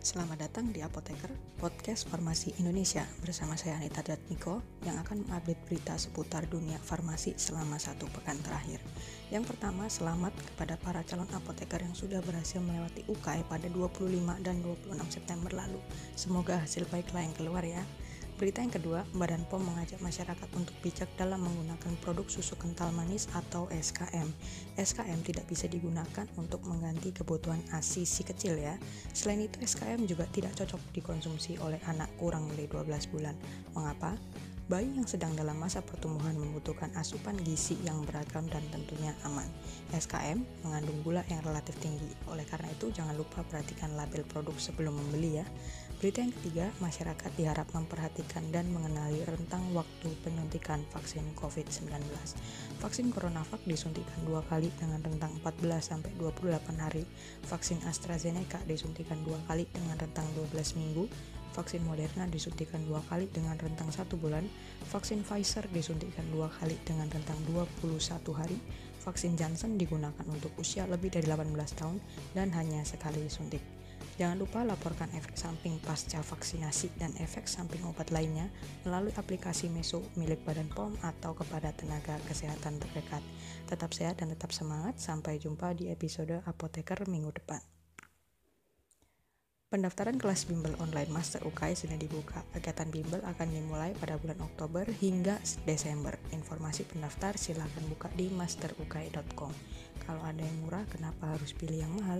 Selamat datang di Apoteker, podcast farmasi Indonesia bersama saya Anita Datmiko yang akan mengupdate berita seputar dunia farmasi selama satu pekan terakhir. Yang pertama, selamat kepada para calon apoteker yang sudah berhasil melewati UKE pada 25 dan 26 September lalu. Semoga hasil baiklah yang keluar ya. Berita yang kedua, Badan POM mengajak masyarakat untuk bijak dalam menggunakan produk susu kental manis atau SKM. SKM tidak bisa digunakan untuk mengganti kebutuhan ASI si kecil ya. Selain itu, SKM juga tidak cocok dikonsumsi oleh anak kurang dari 12 bulan. Mengapa? Bayi yang sedang dalam masa pertumbuhan membutuhkan asupan gizi yang beragam dan tentunya aman. SKM mengandung gula yang relatif tinggi, oleh karena itu jangan lupa perhatikan label produk sebelum membeli ya. Berita yang ketiga, masyarakat diharap memperhatikan dan mengenali rentang waktu penyuntikan vaksin COVID-19. Vaksin CoronaVac disuntikan dua kali dengan rentang 14-28 hari, vaksin AstraZeneca disuntikan dua kali dengan rentang 12 minggu, vaksin Moderna disuntikan dua kali dengan rentang satu bulan, vaksin Pfizer disuntikan dua kali dengan rentang 21 hari, vaksin Johnson digunakan untuk usia lebih dari 18 tahun dan hanya sekali disuntik. Jangan lupa laporkan efek samping pasca vaksinasi dan efek samping obat lainnya melalui aplikasi Meso milik Badan POM atau kepada tenaga kesehatan terdekat. Tetap sehat dan tetap semangat. Sampai jumpa di episode Apoteker minggu depan. Pendaftaran kelas bimbel online Master UKI sudah dibuka. Kegiatan bimbel akan dimulai pada bulan Oktober hingga Desember. Informasi pendaftar silakan buka di masteruki.com. Kalau ada yang murah, kenapa harus pilih yang mahal?